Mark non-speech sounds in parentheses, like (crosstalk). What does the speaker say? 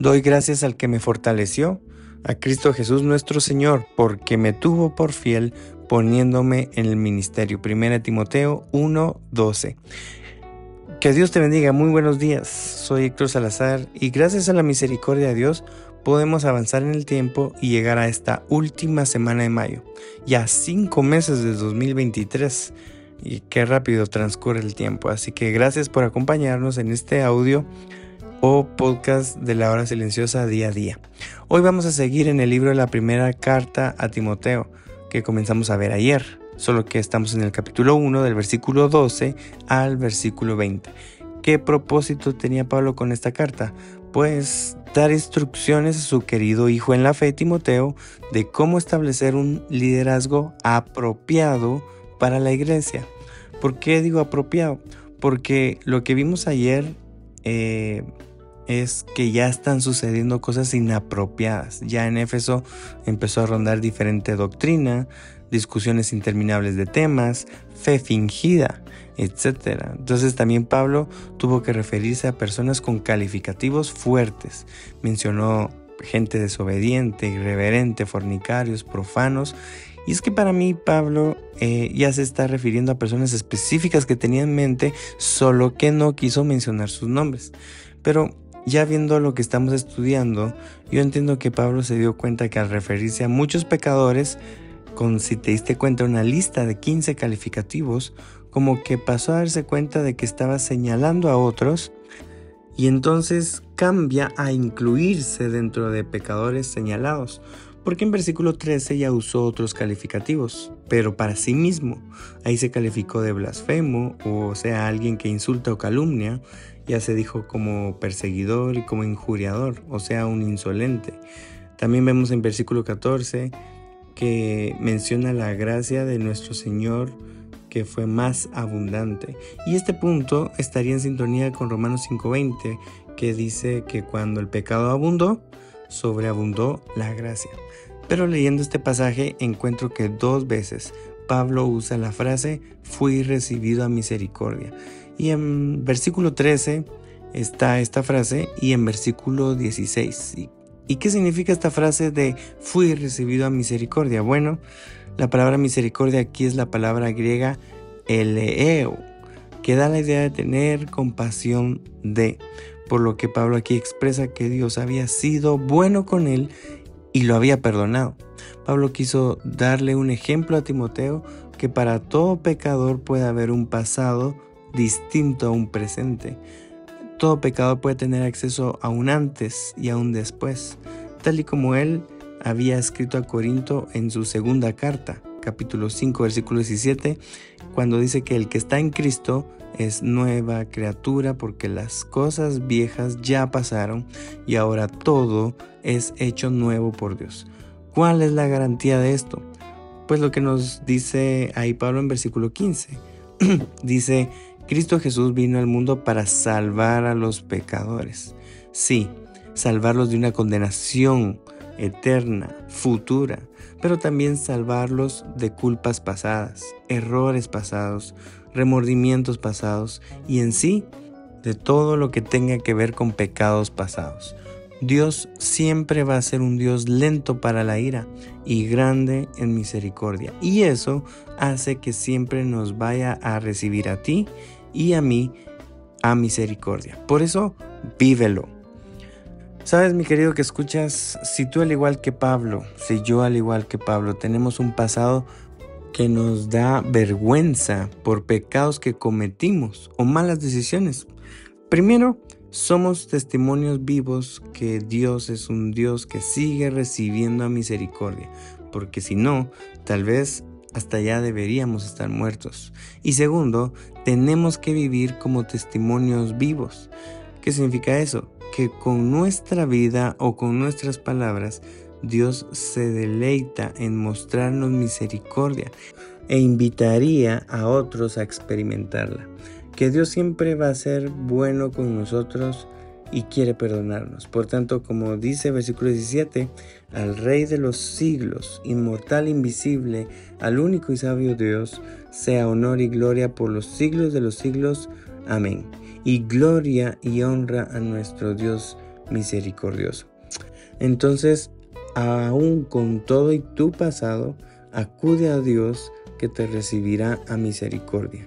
Doy gracias al que me fortaleció, a Cristo Jesús nuestro Señor, porque me tuvo por fiel poniéndome en el ministerio. 1 Timoteo 1:12. Que Dios te bendiga, muy buenos días. Soy Héctor Salazar y gracias a la misericordia de Dios podemos avanzar en el tiempo y llegar a esta última semana de mayo, ya cinco meses de 2023 y qué rápido transcurre el tiempo. Así que gracias por acompañarnos en este audio o podcast de la hora silenciosa día a día. Hoy vamos a seguir en el libro de la primera carta a Timoteo que comenzamos a ver ayer, solo que estamos en el capítulo 1 del versículo 12 al versículo 20. ¿Qué propósito tenía Pablo con esta carta? Pues dar instrucciones a su querido hijo en la fe Timoteo de cómo establecer un liderazgo apropiado para la iglesia. ¿Por qué digo apropiado? Porque lo que vimos ayer eh, es que ya están sucediendo cosas inapropiadas. Ya en Éfeso empezó a rondar diferente doctrina, discusiones interminables de temas, fe fingida, etc. Entonces también Pablo tuvo que referirse a personas con calificativos fuertes. Mencionó gente desobediente, irreverente, fornicarios, profanos. Y es que para mí Pablo eh, ya se está refiriendo a personas específicas que tenía en mente, solo que no quiso mencionar sus nombres. Pero ya viendo lo que estamos estudiando, yo entiendo que Pablo se dio cuenta que al referirse a muchos pecadores, con si te diste cuenta una lista de 15 calificativos, como que pasó a darse cuenta de que estaba señalando a otros y entonces cambia a incluirse dentro de pecadores señalados. Porque en versículo 13 ya usó otros calificativos, pero para sí mismo. Ahí se calificó de blasfemo, o sea, alguien que insulta o calumnia, ya se dijo como perseguidor y como injuriador, o sea, un insolente. También vemos en versículo 14 que menciona la gracia de nuestro Señor que fue más abundante. Y este punto estaría en sintonía con Romanos 5:20, que dice que cuando el pecado abundó, sobreabundó la gracia. Pero leyendo este pasaje encuentro que dos veces Pablo usa la frase fui recibido a misericordia. Y en versículo 13 está esta frase y en versículo 16. ¿Y qué significa esta frase de fui recibido a misericordia? Bueno, la palabra misericordia aquí es la palabra griega eleo, que da la idea de tener compasión de, por lo que Pablo aquí expresa que Dios había sido bueno con él y lo había perdonado. Pablo quiso darle un ejemplo a Timoteo que para todo pecador puede haber un pasado distinto a un presente. Todo pecador puede tener acceso a un antes y a un después, tal y como él había escrito a Corinto en su segunda carta, capítulo 5, versículo 17, cuando dice que el que está en Cristo es nueva criatura porque las cosas viejas ya pasaron y ahora todo es hecho nuevo por Dios. ¿Cuál es la garantía de esto? Pues lo que nos dice ahí Pablo en versículo 15. (clears throat) dice, Cristo Jesús vino al mundo para salvar a los pecadores. Sí, salvarlos de una condenación eterna, futura, pero también salvarlos de culpas pasadas, errores pasados, remordimientos pasados y en sí de todo lo que tenga que ver con pecados pasados. Dios siempre va a ser un Dios lento para la ira y grande en misericordia. Y eso hace que siempre nos vaya a recibir a ti y a mí a misericordia. Por eso, vívelo. Sabes, mi querido que escuchas, si tú al igual que Pablo, si yo al igual que Pablo, tenemos un pasado que nos da vergüenza por pecados que cometimos o malas decisiones. Primero, somos testimonios vivos que Dios es un Dios que sigue recibiendo a misericordia, porque si no, tal vez hasta allá deberíamos estar muertos. Y segundo, tenemos que vivir como testimonios vivos. ¿Qué significa eso? Que con nuestra vida o con nuestras palabras, Dios se deleita en mostrarnos misericordia e invitaría a otros a experimentarla. Que Dios siempre va a ser bueno con nosotros y quiere perdonarnos. Por tanto, como dice versículo 17, al Rey de los siglos, inmortal, invisible, al único y sabio Dios, sea honor y gloria por los siglos de los siglos. Amén. Y gloria y honra a nuestro Dios misericordioso. Entonces, aún con todo y tu pasado, acude a Dios que te recibirá a misericordia.